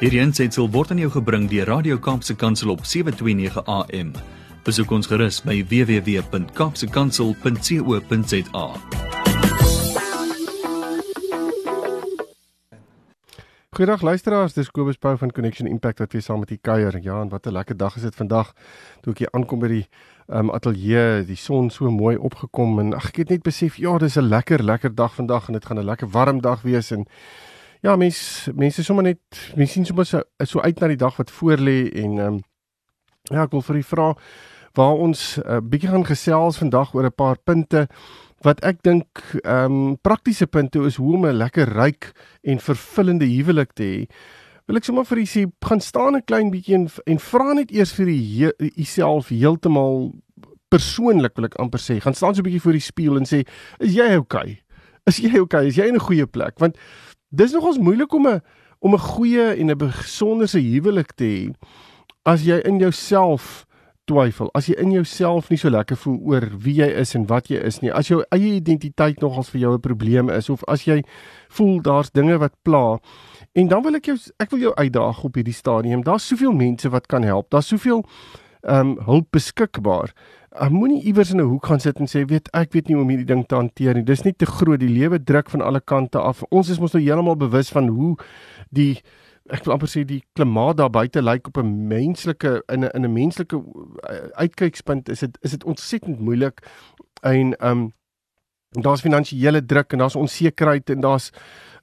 Hierdie aanseit word aan jou gebring deur Radio Kaapse Kansel op 7:29 AM. Besoek ons gerus by www.kapsekansel.co.za. Goeiedag luisteraars, dis Kobus Pau van Connection Impact wat weer saam met u kuier. Ja, en wat 'n lekker dag is dit vandag. Toe ek hier aankom by die um, ateljee, die son so mooi opgekom en ag ek het net besef, ja, dis 'n lekker lekker dag vandag en dit gaan 'n lekker warm dag wees en ja, mense mense sommer net mense sien sommer so, so uit na die dag wat voorlê en um, ja, ek wil vir u vra waar ons 'n uh, bietjie gaan gesels vandag oor 'n paar punte wat ek dink ehm um, praktiese punte is hoe om 'n lekker ryk en vervullende huwelik te hê. Wil ek sommer vir u sê, gaan staan 'n klein bietjie en, en vra net eers vir u self heeltemal persoonlik wil ek amper sê. Gaan staan so 'n bietjie voor die spieël en sê, "Is jy okay? Is jy okay? Is jy in 'n goeie plek?" Want dis nogals moeilik om 'n om 'n goeie en 'n besonderse huwelik te hê as jy in jouself twyfel, as jy in jouself nie so lekker voel oor wie jy is en wat jy is nie, as jou eie identiteit nogals vir jou 'n probleem is of as jy voel daar's dinge wat pla. En dan wil ek jou ek wil jou uitdaag op hierdie stadium. Daar's soveel mense wat kan help. Daar's soveel um, hulp beskikbaar. Ek moenie iewers in 'n hoek gaan sit en sê weet ek weet nie hoe om hierdie ding te hanteer nie. Dis nie te groot. Die lewe druk van alle kante af. Ons is mos nou heeltemal bewus van hoe die ek wil amper sê die klimaat daar buite lyk op 'n menslike in 'n in 'n menslike uh, uitkykspunt is dit is dit ontsettend moeilik en ehm um, daar's finansiële druk en daar's onsekerheid en daar's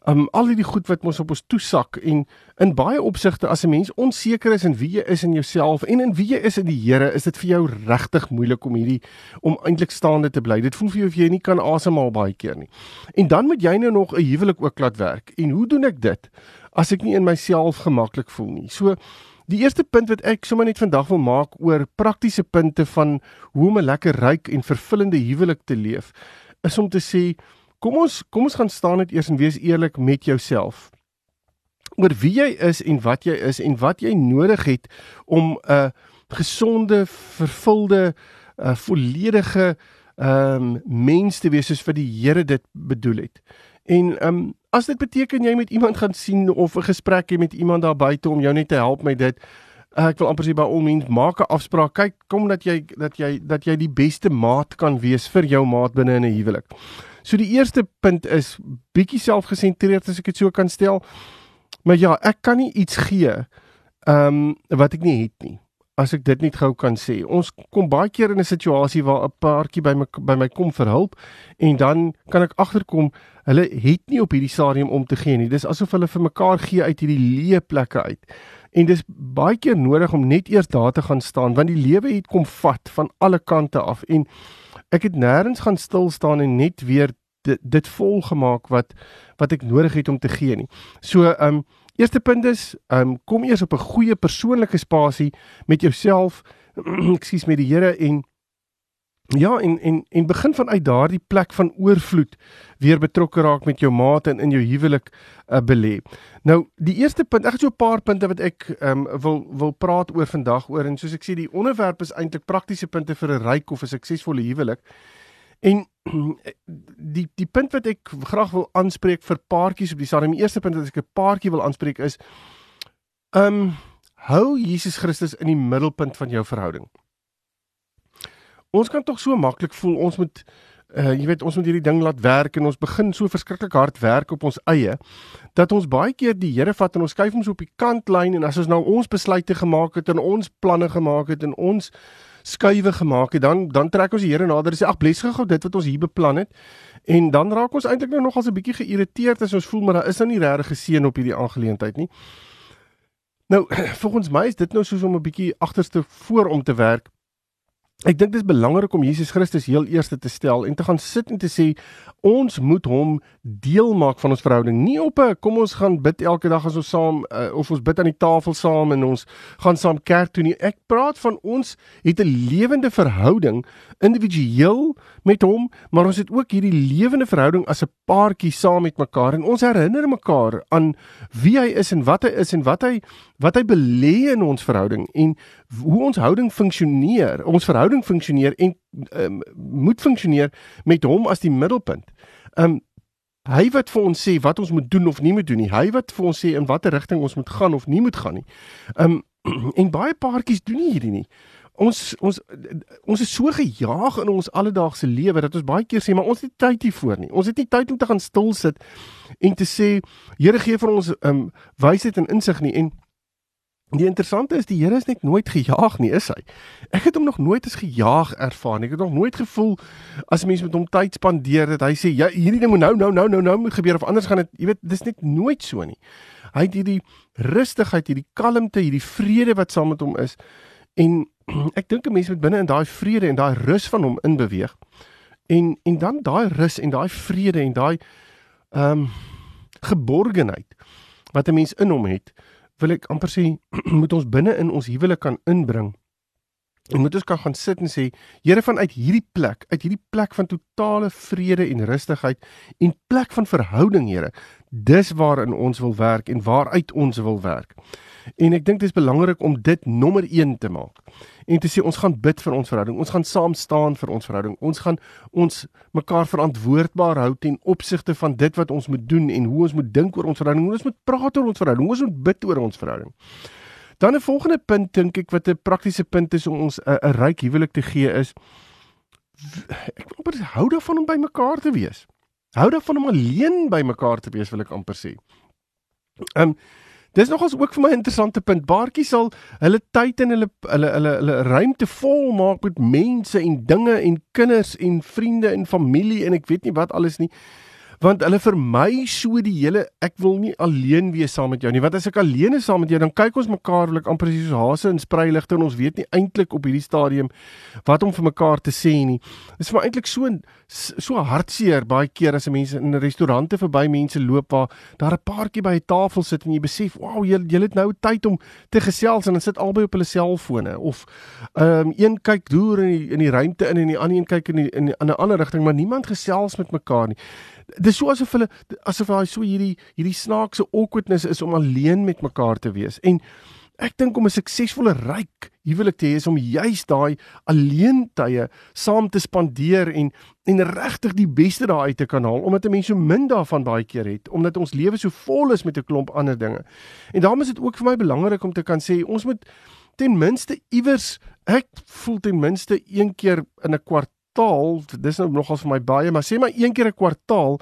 um al hierdie goed wat ons op ons toesak en in baie opsigte as 'n mens onseker is in wie jy is in jouself en in wie jy is in die Here, is dit vir jou regtig moeilik om hierdie om eintlik staande te bly. Dit voel vir jou of jy nie kan asemhaal baie keer nie. En dan moet jy nou nog 'n huwelik ook laat werk. En hoe doen ek dit as ek nie in myself gemaklik voel nie? So Die eerste punt wat ek sommer net vandag wil maak oor praktiese punte van hoe om 'n lekker ryk en vervullende huwelik te leef, is om te sê Kom ons kom ons gaan staan net eers en wees eerlik met jouself. Oor wie jy is en wat jy is en wat jy nodig het om 'n gesonde, vervulde, 'n volledige ehm um, mens te wees soos wat die Here dit bedoel het. En ehm um, as dit beteken jy met iemand gaan sien of 'n gesprek hê met iemand daar buite om jou net te help met dit, ek wil amper sê by al mens maak 'n afspraak. Kyk, kom dat jy dat jy dat jy die beste maat kan wees vir jou maat binne in 'n huwelik. So die eerste punt is bietjie selfgesentreerd as ek dit so kan stel. Maar ja, ek kan nie iets gee ehm um, wat ek nie het nie. As ek dit net gou kan sê. Ons kom baie keer in 'n situasie waar 'n paartjie by my by my kom vir hulp en dan kan ek agterkom hulle het nie op hierdie stadium om te gee nie. Dis asof hulle vir mekaar gee uit hierdie leë plekke uit. En dis baie keer nodig om net eers daar te gaan staan want die lewe het kom vat van alle kante af en ek het nêrens gaan stil staan en net weer dit, dit volgemaak wat wat ek nodig het om te gee nie. So ehm um, eerste punt is ehm um, kom eers op 'n goeie persoonlike spasie met jouself, ekskuus met die Here en Ja en en en begin vanuit daardie plek van oorvloed weer betrokke raak met jou maat en in jou huwelik uh, belê. Nou die eerste punt, ek het so 'n paar punte wat ek um, wil wil praat oor vandag oor en soos ek sê die onderwerp is eintlik praktiese punte vir 'n ryk of 'n suksesvolle huwelik. En die die punt wat ek graag wil aanspreek vir paartjies op die stadium, die eerste punt wat ek 'n paartjie wil aanspreek is ehm um, hou Jesus Christus in die middelpunt van jou verhouding ons kan tog so maklik voel ons moet uh, jy weet ons moet hierdie ding laat werk en ons begin so verskriklik hard werk op ons eie dat ons baie keer die Here vat en ons skuif hom so op die kantlyn en as ons nou ons besluite gemaak het en ons planne gemaak het en ons skuwe gemaak het dan dan trek ons die Here nader en sê ag bless gou dit wat ons hier beplan het. En dan raak ons eintlik nou nog al 'n bietjie geïrriteerd as ons voel maar daar is nou nie regtig geseën op hierdie aangeleentheid nie. Nou volgens my is dit nou soos om 'n bietjie agterste voor om te werk Ek dink dit is belangrik om Jesus Christus heel eerste te stel en te gaan sit en te sê ons moet hom deel maak van ons verhouding. Nie op 'n kom ons gaan bid elke dag as ons saam uh, of ons bid aan die tafel saam en ons gaan saam kerk toe nie. Ek praat van ons het 'n lewende verhouding individueel met hom, maar ons het ook hierdie lewende verhouding as 'n paartjie saam met mekaar en ons herinner mekaar aan wie hy is en wat hy is en wat hy wat hy belê in ons verhouding en hoe ons houding funksioneer. Ons verhouding funksioneer en um, moet funksioneer met hom as die middelpunt. Um Hy wat vir ons sê wat ons moet doen of nie moet doen nie. Hy wat vir ons sê in watter rigting ons moet gaan of nie moet gaan nie. Um en baie paartjies doen nie hierdie nie. Ons ons ons is so gejaag in ons alledaagse lewe dat ons baie keer sê maar ons het nie tyd hiervoor nie. Ons het nie tyd om te gaan stil sit en te sê Here gee vir ons um wysheid en insig nie en Die interessante is die Here is net nooit gejaag nie, is hy? Ek het hom nog nooit as gejaag ervaar nie. Ek het nog nooit gevoel as mense met hom tyd spandeer dat hy sê ja, hierdie ding moet nou nou nou nou nou moet gebeur of anders gaan dit, jy weet, dis net nooit so nie. Hy het hierdie rustigheid, hierdie kalmte, hierdie vrede wat saam met hom is. En ek dink 'n mens moet binne in daai vrede en daai rus van hom inbeweeg. En en dan daai rus en daai vrede en daai ehm um, geborgenheid wat 'n mens in hom het wil ek amper sê moet ons binne in ons huwelik kan inbring. En moet ons kan gaan sit en sê Here vanuit hierdie plek, uit hierdie plek van totale vrede en rustigheid en plek van verhouding, Here, dis waarin ons wil werk en waaruit ons wil werk. En ek dink dit is belangrik om dit nommer 1 te maak. En te sê ons gaan bid vir ons verhouding. Ons gaan saam staan vir ons verhouding. Ons gaan ons mekaar verantwoordbaar hou ten opsigte van dit wat ons moet doen en hoe ons moet dink oor ons verhouding. Hoe ons moet praat oor ons verhouding. Hoe ons moet bid oor ons verhouding. Dan 'n volgende punt dink ek wat 'n praktiese punt is om ons 'n ryk huwelik te gee is ek wil amper hou daarvan om by mekaar te wees. Hou daarvan om alleen by mekaar te wees wil ek amper sê. Ehm um, dis nogals ook vir my 'n interessante punt. Baartjie sal hulle tyd en hulle hulle hulle hulle ruimte vol maak met mense en dinge en kinders en vriende en familie en ek weet nie wat alles nie want hulle vermy so die hele ek wil nie alleen wees saam met jou nie want as ek alleen is saam met jou dan kyk ons mekaar wil ek amper soos hase in spreiligte en ons weet nie eintlik op hierdie stadium wat om vir mekaar te sê nie. Dis vir eintlik so so hartseer baie keer as mense in restaurante verby mense loop waar daar 'n paartjie by 'n tafel sit en jy besef wow jy jy het nou tyd om te gesels en dan sit albei op hulle selfone of ehm um, een kyk deur in die in die ruimte in en die ander een kyk in die, in 'n ander rigting maar niemand gesels met mekaar nie dis so asof hulle asof hy so hierdie hierdie snaakse awkwardness is om alleen met mekaar te wees. En ek dink om 'n suksesvolle ryk huwelik te hê is om juis daai alleen tye saam te spandeer en en regtig die beste daar uit te kan haal omdat 'n mens so min daarvan baie keer het omdat ons lewe so vol is met 'n klomp ander dinge. En daarom is dit ook vir my belangrik om te kan sê ons moet ten minste iewers ek voel ten minste een keer in 'n kwart kwartaal, dis nou nogals vir my baie, maar sê maar een keer 'n kwartaal,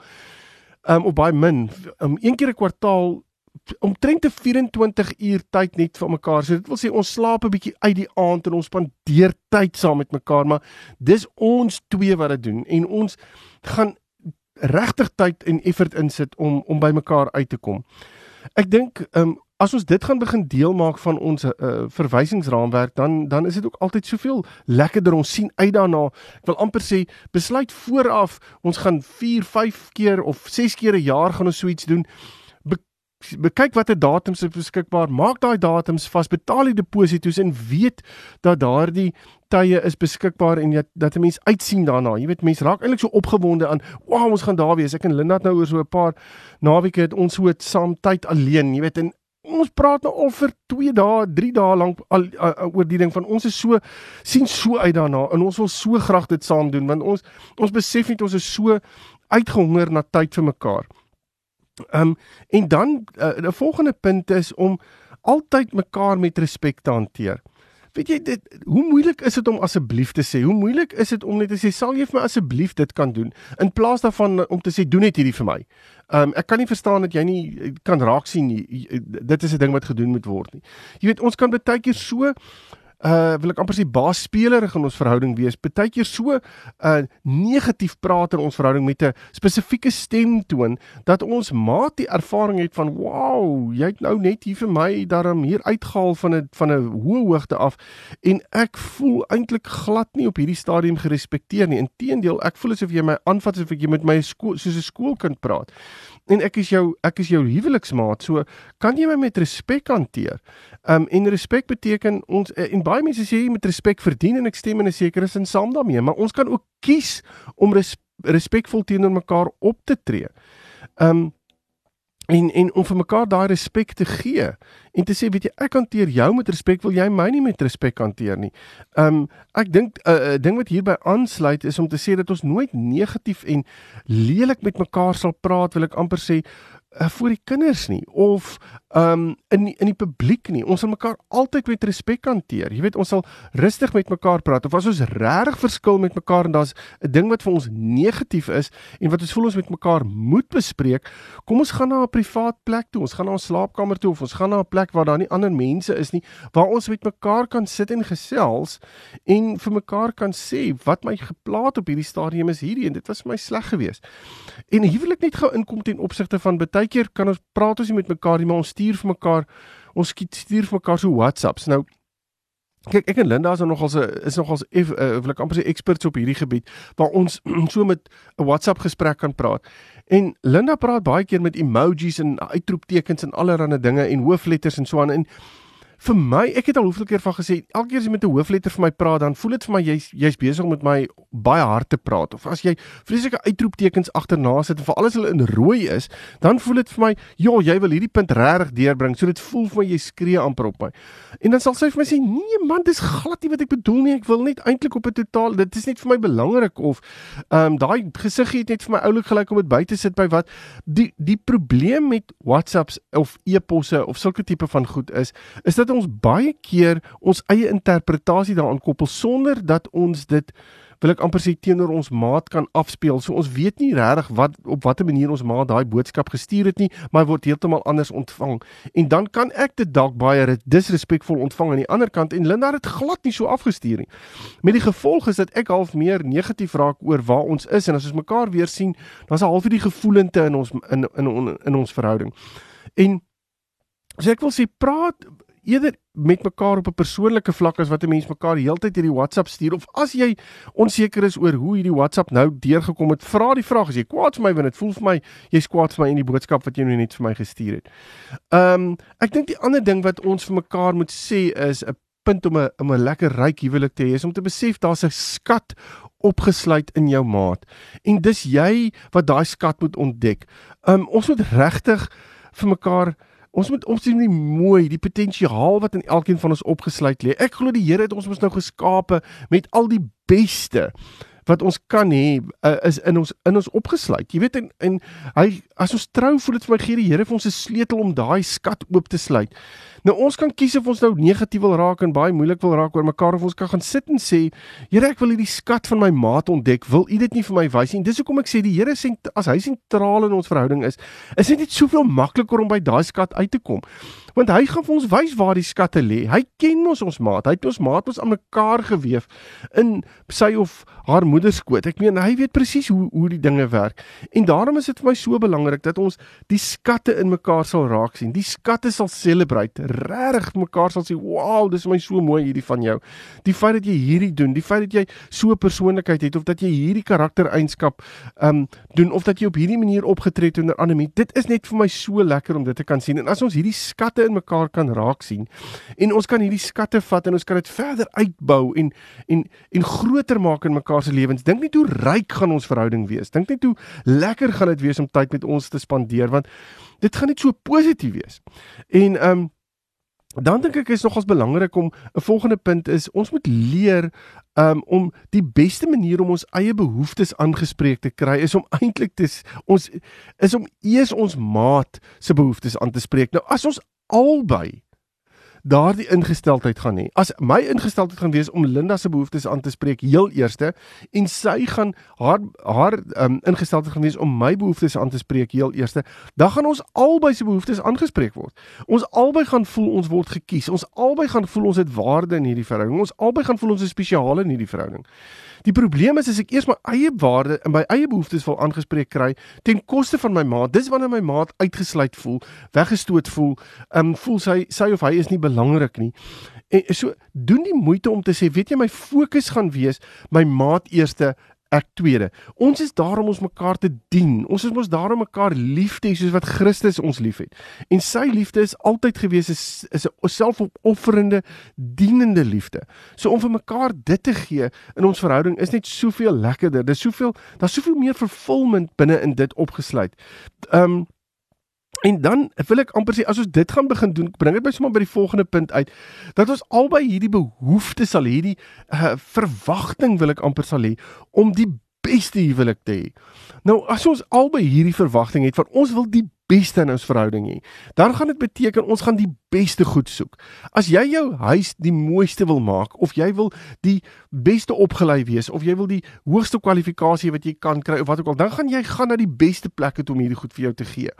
ehm um, of baie min, um, een keer 'n kwartaal omtrent te 24 uur tyd net vir mekaar. So dit wil sê ons slaap 'n bietjie uit die aand en ons spandeer tyd saam met mekaar, maar dis ons twee wat dit doen en ons gaan regtig tyd en effort insit om om by mekaar uit te kom. Ek dink um, as ons dit gaan begin deel maak van ons uh, verwysingsraamwerk dan dan is dit ook altyd soveel lekkerder ons sien uit daarna. Ek wil amper sê besluit vooraf ons gaan 4 5 keer of 6 keer 'n jaar gaan ons so iets doen. Be bekyk watter datums is beskikbaar maak daai datums vas betaal die deposito's en weet dat daardie tye is beskikbaar en dat dat 'n mens uitsien daarna. Jy weet mense raak eintlik so opgewonde aan wow ons gaan daar wees. Ek en Linda het nou oor so 'n paar naweke het ons so saam tyd alleen. Jy weet en ons praat nou al vir 2 dae, 3 dae lank al uh, uh, oor die ding van ons is so sien so uit daarna en ons wil so graag dit saam doen want ons ons besef net ons is so uitgehonger na tyd vir mekaar. Ehm um, en dan uh, 'n volgende punt is om altyd mekaar met respek te hanteer. Weet jy dit hoe moeilik is dit om asseblief te sê? Hoe moeilik is dit om net te sê sal jy vir my asseblief dit kan doen in plaas daarvan om te sê doen net hierdie vir my. Ehm um, ek kan nie verstaan dat jy nie kan raak sien nie. Dit is 'n ding wat gedoen moet word nie. Jy weet ons kan baie keer so uh wil ek amper sê baasspeler in ons verhouding wees. Partykeer so uh negatief praat in ons verhouding met 'n spesifieke stemtoon dat ons maat die ervaring het van wow, jy het nou net hier vir my daarom hier uitgehaal van 'n van 'n hoë hoogte af en ek voel eintlik glad nie op hierdie stadium gerespekteer nie. Inteendeel, ek voel asof jy my aanvat asof jy met my skool soos 'n skoolkind praat en ek is jou ek is jou huweliksmaat. So kan jy my met respek hanteer. Um en respek beteken ons eh, en baie mense sê jy moet respek verdien en ek stem in 'n sekere sin saam daarmee, maar ons kan ook kies om res, respekvol teenoor mekaar op te tree. Um en en om vir mekaar daai respek te gee en te sê weet jy ek hanteer jou met respek wil jy my nie met respek hanteer nie. Um ek dink 'n uh, ding wat hierby aansluit is om te sê dat ons nooit negatief en lelik met mekaar sal praat wil ek amper sê uh, voor die kinders nie of um in in die publiek nie. Ons sal mekaar altyd met respek hanteer. Jy weet, ons sal rustig met mekaar praat of as ons regtig verskil met mekaar en daar's 'n ding wat vir ons negatief is en wat ons voel ons met mekaar moet bespreek, kom ons gaan na 'n privaat plek toe. Ons gaan na ons slaapkamer toe of ons gaan na 'n plek waar daar nie ander mense is nie, waar ons met mekaar kan sit en gesels en vir mekaar kan sê wat my geplaat op hierdie stadium is hierdie en dit was vir my sleg geweest. En ek net gou inkom ten opsigte van baie keer kan ons praat ons nie met mekaar nie, maar ons stuur vir mekaar ons stuur vir mekaar so WhatsApps. Nou kyk ek en Linda is nog als 'n is nog als uh, wil ek amper sê experts op hierdie gebied waar ons so met 'n WhatsApp gesprek kan praat. En Linda praat baie keer met emojis en uitroeptekens en allerlei dinge en hoofletters en so aan en vir my, ek het al hoeveel keer van gesê, elke keer as jy met 'n hoofletter vir my praat, dan voel dit vir my jy's jy's besig om met my baie hard te praat. Of as jy vreeslike uitroeptekens agterna sit en vir alles hulle in rooi is, dan voel dit vir my, ja, jy wil hierdie punt regtig deurbring. So dit voel vir my jy skree amper op my. En dan sal sy vir my sê, "Nee man, dis glad nie wat ek bedoel nie. Ek wil net eintlik op 'n totaal, dit is net vir my belangrik of ehm um, daai gesiggie het net vir my oulik gelyk om dit by te sit by wat die die probleem met WhatsApps of e-posse of sulke tipe van goed is, is dat ons baie keer ons eie interpretasie daaraan koppel sonder dat ons dit wil ek amper sê teenoor ons maat kan afspeel. So ons weet nie regtig wat op watter manier ons maat daai boodskap gestuur het nie, maar word heeltemal anders ontvang. En dan kan ek dit dalk baie disrespekvol ontvang aan die ander kant en Linda het glad nie so afgestuur nie. Met die gevolg is dat ek half meer negatief raak oor waar ons is en as ons mekaar weer sien, dan's daar half hierdie gevoelente in ons in in in, in ons verhouding. En So ek wil sê praat eerder met mekaar op 'n persoonlike vlak as wat 'n mens mekaar heeltyd hierdie WhatsApp stuur of as jy onseker is oor hoe hierdie WhatsApp nou deurgekom het, vra die vraag as jy kwaad vir my want dit voel vir my jy's kwaad vir my in die boodskap wat jy nou net vir my gestuur het. Ehm um, ek dink die ander ding wat ons vir mekaar moet sê is 'n punt om 'n om 'n lekker ryk huwelik te hê is om te besef daar's 'n skat opgesluit in jou maat en dis jy wat daai skat moet ontdek. Ehm um, ons moet regtig vir mekaar Ons moet ons sien die mooi, die potensiaal wat in elkeen van ons opgesluit lê. Ek glo die Here het ons mos nou geskape met al die beste wat ons kan hê uh, is in ons in ons opgesluit. Jy weet en, en hy as ons trou voel dit vir my gee die Here vir ons 'n sleutel om daai skat oop te sluit. Nou ons kan kies of ons nou negatief wil raak en baie moeilik wil raak oor mekaar of ons kan gaan sit en sê, Here, ek wil hierdie skat van my maat ontdek. Wil U dit nie vir my wys nie? Dis hoekom ek sê die Here sê as hy sentraal in ons verhouding is, is dit net soveel makliker om by daai skat uit te kom. Want hy gaan vir ons wys waar die skatte lê. Hy ken ons ons maat. Hy het ons maat ons aan mekaar gewewe in sy of haar moeder skoot. Ek meen hy weet presies hoe hoe die dinge werk. En daarom is dit vir my so belangrik dat ons die skatte in mekaar sal raak sien. Die skatte sal celebrate regtig mekaar sal sê, "Wow, dis my so mooi hierdie van jou." Die feit dat jy hierdie doen, die feit dat jy so 'n persoonlikheid het of dat jy hierdie karaktereienskap ehm um, doen of dat jy op hierdie manier opgetree het onder ander mense, dit is net vir my so lekker om dit te kan sien. En as ons hierdie skatte in mekaar kan raak sien en ons kan hierdie skatte vat en ons kan dit verder uitbou en en en groter maak in mekaar se lewens. Dink net hoe ryk gaan ons verhouding wees. Dink net hoe lekker gaan dit wees om tyd met ons te spandeer want dit gaan net so positief wees. En ehm um, Dan dink ek is nogals belangrik om 'n volgende punt is ons moet leer um, om die beste manier om ons eie behoeftes aangespreek te kry is om eintlik te ons is om eers ons maat se behoeftes aan te spreek. Nou as ons albei daardie ingesteldheid gaan hê. As my ingesteldheid gaan wees om Linda se behoeftes aan te spreek heel eerste en sy gaan haar haar um, ingesteldheid gaan wees om my behoeftes aan te spreek heel eerste, dan gaan ons albei se behoeftes aangespreek word. Ons albei gaan voel ons word gekies. Ons albei gaan voel ons het waarde in hierdie verhouding. Ons albei gaan voel ons is spesiaal in hierdie verhouding. Die probleem is as ek eers my eie waarde en my eie behoeftes wil aangespreek kry ten koste van my maat, dis wanneer my maat uitgesluit voel, weggestoot voel, ehm um, voel sy sy of hy is nie belangrik nie. En so doen die moeite om te sê, weet jy my fokus gaan wees my maat eerste ek tweede. Ons is daar om ons mekaar te dien. Ons is mos daar om mekaar lief te hê soos wat Christus ons liefhet. En sy liefde is altyd gewees is is 'n selfopofferende, dienende liefde. So om vir mekaar dit te gee in ons verhouding is net soveel lekkerder. Dis soveel daar's soveel meer vervulling binne in dit opgesluit. Ehm um, En dan wil ek amper sê as ons dit gaan begin doen, bring dit my sommer by die volgende punt uit dat ons albei hierdie behoeftes sal hê, hierdie uh, verwagting wil ek amper sal hê om die beste huwelik te hê. Nou as ons albei hierdie verwagting het van ons wil die beste in ons verhouding hê, dan gaan dit beteken ons gaan die beste goed soek. As jy jou huis die mooiste wil maak of jy wil die beste opgelei wees of jy wil die hoogste kwalifikasie wat jy kan kry of wat ook al, dan gaan jy gaan na die beste plekke om hierdie goed vir jou te gee.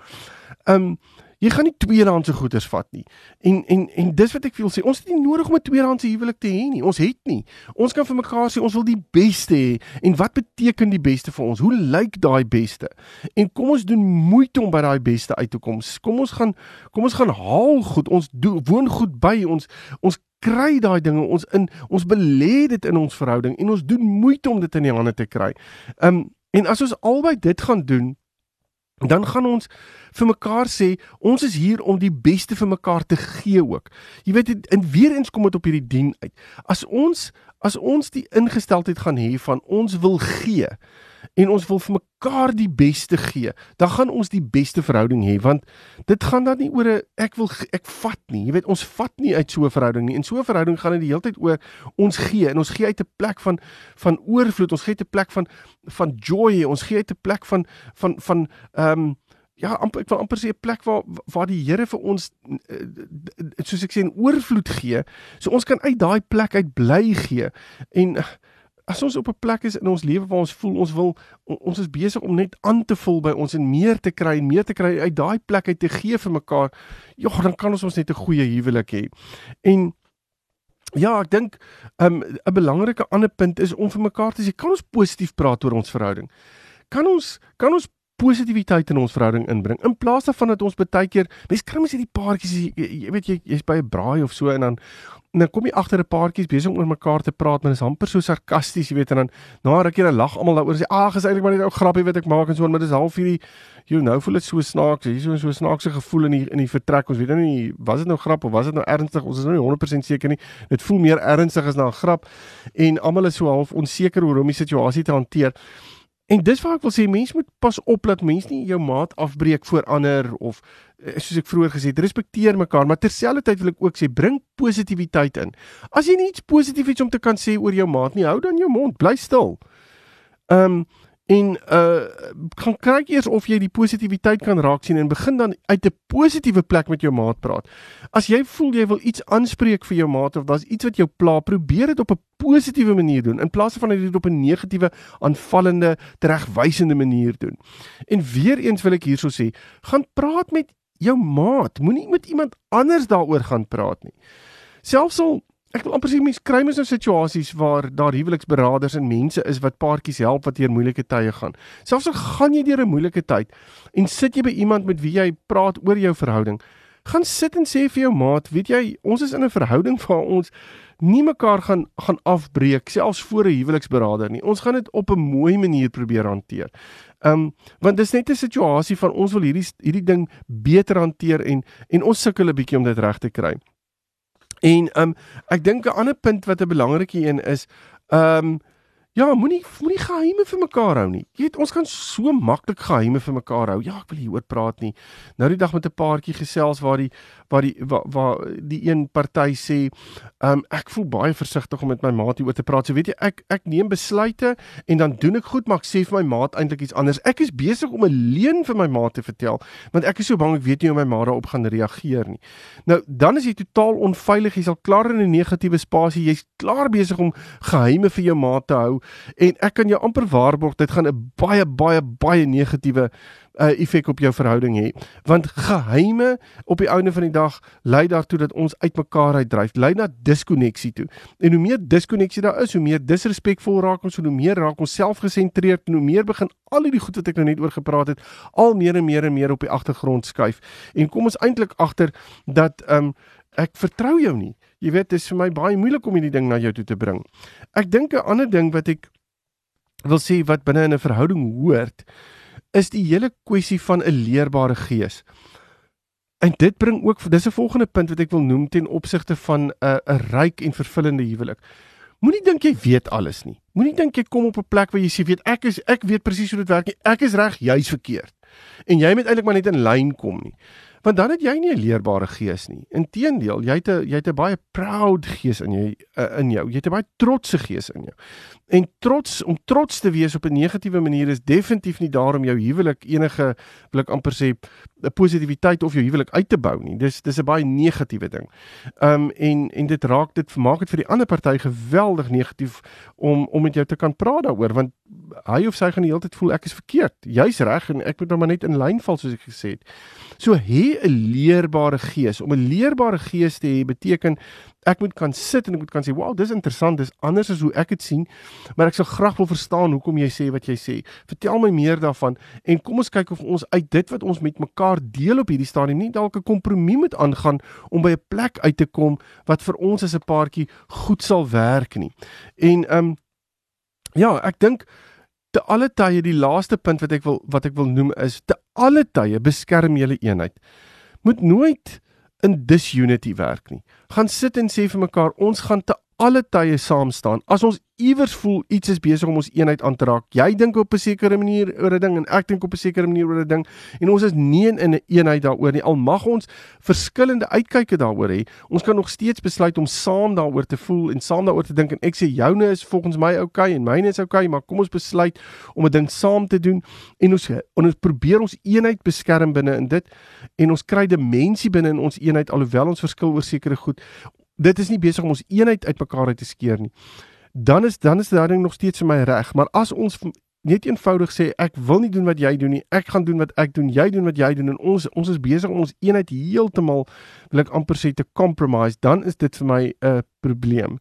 Um jy gaan nie tweedehandse goederes vat nie. En en en dis wat ek wil sê, ons het nie nodig om 'n tweedehandse huwelik te hê nie. Ons het nie. Ons kan vir mekaar sê ons wil die beste hê. En wat beteken die beste vir ons? Hoe lyk daai beste? En kom ons doen moeite om by daai beste uit te kom. Kom ons gaan kom ons gaan haal goed. Ons doen woon goed by ons. Ons kry daai dinge ons in ons belê dit in ons verhouding en ons doen moeite om dit in die hande te kry. Um en as ons albei dit gaan doen, dan gaan ons vir mekaar sê ons is hier om die beste vir mekaar te gee ook. Jy weet en weer eens kom dit op hierdie dien uit. As ons as ons die ingesteldheid gaan hê van ons wil gee en ons wil vir mekaar die beste gee, dan gaan ons die beste verhouding hê want dit gaan dan nie oor 'n ek wil ek vat nie. Jy weet ons vat nie uit so 'n verhouding nie. In so 'n verhouding gaan dit die hele tyd oor ons gee en ons gee uit 'n plek van van oorvloed. Ons gee uit 'n plek van van joy. Ons gee uit 'n plek van van van ehm um, ja, amper ek wil amper sê 'n plek waar waar die Here vir ons eh, soos ek sê 'n oorvloed gee. So ons kan uit daai plek uit bly gee. En as ons op 'n plek is in ons lewe waar ons voel ons wil ons is besig om net aan te vul by ons en meer te kry en meer te kry uit daai plek uit te gee vir mekaar. Ja, dan kan ons ons net 'n goeie huwelik hê. En Ja, ek dink um, 'n belangrike ander punt is om vir mekaar te sê, kan ons positief praat oor ons verhouding? Kan ons kan ons positiwiteit in ons verhouding inbring. In plaas daarvan dat ons baie keer mense kry mens hierdie paartjies jy, jy weet jy jy's by 'n braai of so en dan en dan kom jy agter 'n paartjies besig om oor mekaar te praat maar dit is amper so sarkasties jy weet en dan na ruk jy dan lag almal daaroor sê ag is eintlik maar net ou grappie wat ek maak en so maar dis half hierdie jy nou voel dit so snaaks hier so so snaakse gevoel in die in die vertrek. Ons weet nou nie was dit nou grap of was dit nou ernstig? Ons is nou nie 100% seker nie. Dit voel meer ernstig as na 'n grap. En almal is so half onseker hoe om die situasie te hanteer En dis waar ek wil sê mense moet pas op dat mense nie jou maat afbreek voor ander of eh, soos ek vroeër gesê het, respekteer mekaar, maar terselfdertyd wil ek ook sê bring positiwiteit in. As jy niks positief iets om te kan sê oor jou maat nie, hou dan jou mond, bly stil. Ehm um, en uh gaan kyk eers of jy die positiwiteit kan raak sien en begin dan uit 'n positiewe plek met jou maat praat. As jy voel jy wil iets aanspreek vir jou maat of daar's iets wat jou pla, probeer dit op 'n positiewe manier doen in plaas van dit op 'n negatiewe, aanvallende, teregwysende manier doen. En weer eens wil ek hierso sê, gaan praat met jou maat, moenie met iemand anders daaroor gaan praat nie. Selfs al ek wil amper sê mense kry mens nou situasies waar daar huweliksberaders en mense is wat paartjies help wat deur moeilike tye gaan. Selfs al gaan jy deur 'n moeilike tyd en sit jy by iemand met wie jy praat oor jou verhouding, gaan sit en sê vir jou maat, weet jy, ons is in 'n verhouding waar ons nie mekaar gaan gaan afbreek selfs voor 'n huweliksberader nie. Ons gaan dit op 'n mooi manier probeer hanteer. Ehm um, want dis net 'n situasie van ons wil hierdie hierdie ding beter hanteer en en ons sukkel 'n bietjie om dit reg te kry. En um ek dink 'n ander punt wat 'n belangrike een is, um Ja, moenie moenie geheime vir mekaar hou nie. Jy weet, ons kan so maklik geheime vir mekaar hou. Ja, ek wil hieroor praat nie. Nou die dag met 'n paartjie gesels waar die waar die waar, waar die een party sê, "Um ek voel baie versigtig om met my maat hieroor te praat." So weet jy, ek ek neem besluite en dan doen ek goed, maar ek sê vir my maat eintlik iets anders. Ek is besig om 'n leuen vir my maat te vertel, want ek is so bang ek weet nie hoe my ma daarop gaan reageer nie. Nou, dan is jy totaal onveilig. Jy's al klaar in 'n negatiewe spasie. Jy's klaar besig om geheime vir jou maat te hou en ek kan jou amper waarborg dit gaan 'n baie baie baie negatiewe uh, effek op jou verhouding hê. Want geheime op die einde van die dag lei daartoe dat ons uitmekaar uitdryf lei na diskonneksie toe. En hoe meer diskonneksie daar is hoe meer disrespekvol raak ons hoe meer raak ons selfgesentreerd en hoe meer begin al die goed wat ek nou net oor gepraat het al meer en meer en meer op die agtergrond skuif. En kom ons eintlik agter dat um, ek vertrou jou nie Jy weet, dit is vir my baie moeilik om hierdie ding na jou toe te bring. Ek dink 'n ander ding wat ek wil sê wat binne in 'n verhouding hoort, is die hele kwessie van 'n leerbare gees. En dit bring ook dis 'n volgende punt wat ek wil noem ten opsigte van 'n 'n ryk en vervullende huwelik. Moenie dink jy weet alles nie. Moenie dink jy kom op 'n plek waar jy sê weet ek is ek weet presies hoe dit werk nie. Ek is reg, jy's verkeerd. en jy moet eintlik maar net in lyn kom nie want dan het jy nie 'n leerbare gees nie. Inteendeel, jy het 'n jy het 'n baie proud gees in jou uh, in jou. Jy het 'n baie trotse gees in jou. En trots om trots te wees op 'n negatiewe manier is definitief nie daarom jou huwelik enige wil ek amper sê 'n positiwiteit of jou huwelik uit te bou nie. Dis dis 'n baie negatiewe ding. Um en en dit raak dit maak dit vir die ander party geweldig negatief om om met jou te kan praat daaroor want hy of sy gaan die hele tyd voel ek is verkeerd. Jy's reg en ek moet nou maar net in lyn val soos ek gesê het. So hê 'n leerbare gees. Om 'n leerbare gees te hê beteken ek moet kan sit en ek moet kan sê, "Wow, dis interessant, dis anders as hoe ek dit sien." Maar ek sou graag wil verstaan hoekom jy sê wat jy sê. Vertel my meer daarvan en kom ons kyk of ons uit dit wat ons met mekaar deel op hierdie stadium nie dalk 'n kompromie moet aangaan om by 'n plek uit te kom wat vir ons as 'n paartjie goed sal werk nie. En ehm um, ja, ek dink te alle tye die laaste punt wat ek wil wat ek wil noem is te alle tye beskerm julle eenheid moet nooit in disunity werk nie. Gaan sit en sê vir mekaar ons gaan te alle tye saam staan. As ons iewers voel iets is besig om ons eenheid aan te raak, jy dink op 'n sekere manier oor 'n ding en ek dink op 'n sekere manier oor 'n ding en ons is nie in 'n eenheid daaroor nie. Al mag ons verskillende uitkyke daaroor hê, ons kan nog steeds besluit om saam daaroor te voel en saam daaroor te dink en ek sê joune is volgens my oukei okay, en myne is oukei, okay, maar kom ons besluit om 'n ding saam te doen en ons en ons probeer ons eenheid beskerm binne in dit en ons kry dimensie binne in ons eenheid alhoewel ons verskil oor sekere goed dit is nie besig om ons eenheid uitmekaar uit te skeer nie. Dan is dan is daai ding nog steeds vir my reg, maar as ons net eenvoudig sê ek wil nie doen wat jy doen nie, ek gaan doen wat ek doen, jy doen wat jy doen en ons ons is besig om ons eenheid heeltemal wil ek amper sê te compromise, dan is dit vir my 'n uh, probleem.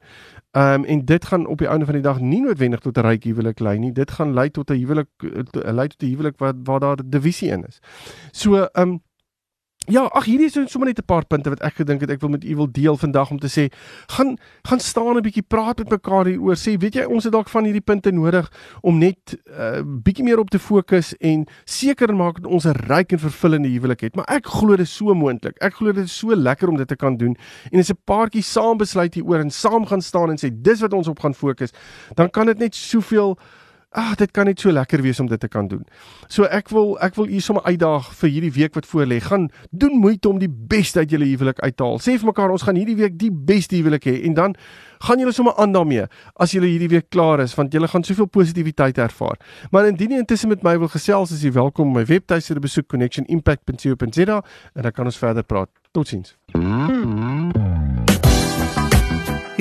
Ehm um, en dit gaan op die einde van die dag nie noodwendig tot 'n ryk huwelik lei nie. Dit gaan lei tot 'n huwelik lei tot 'n huwelik wat waar daar divisie in is. So ehm um, Ja, ag hierdie is sommer net 'n paar punte wat ek gedink het ek wil met u wil deel vandag om te sê, gaan gaan staan 'n bietjie praat met mekaar hieroor. Sê, weet jy, ons het dalk van hierdie punte nodig om net 'n uh, bietjie meer op te fokus en seker maak dat ons 'n ryk en vervullende huwelik het. Maar ek glo dit is so moontlik. Ek glo dit is so lekker om dit te kan doen en as 'n paartjie saam besluit hieroor en saam gaan staan en sê dis wat ons op gaan fokus, dan kan dit net soveel Ag, dit kan net so lekker wees om dit te kan doen. So ek wil ek wil u sommer uitdaag vir hierdie week wat voor lê. Gaan doen moeite om die beste uit julle huwelik uit te haal. Sê vir mekaar ons gaan hierdie week die beste huwelik hê en dan gaan julle sommer aan daarmee as julle hierdie week klaar is want julle gaan soveel positiwiteit ervaar. Maar indien jy intussen met my wil gesels, is jy welkom om my webtuiste te besoek connectionimpact.co.za en dan kan ons verder praat. Totsiens.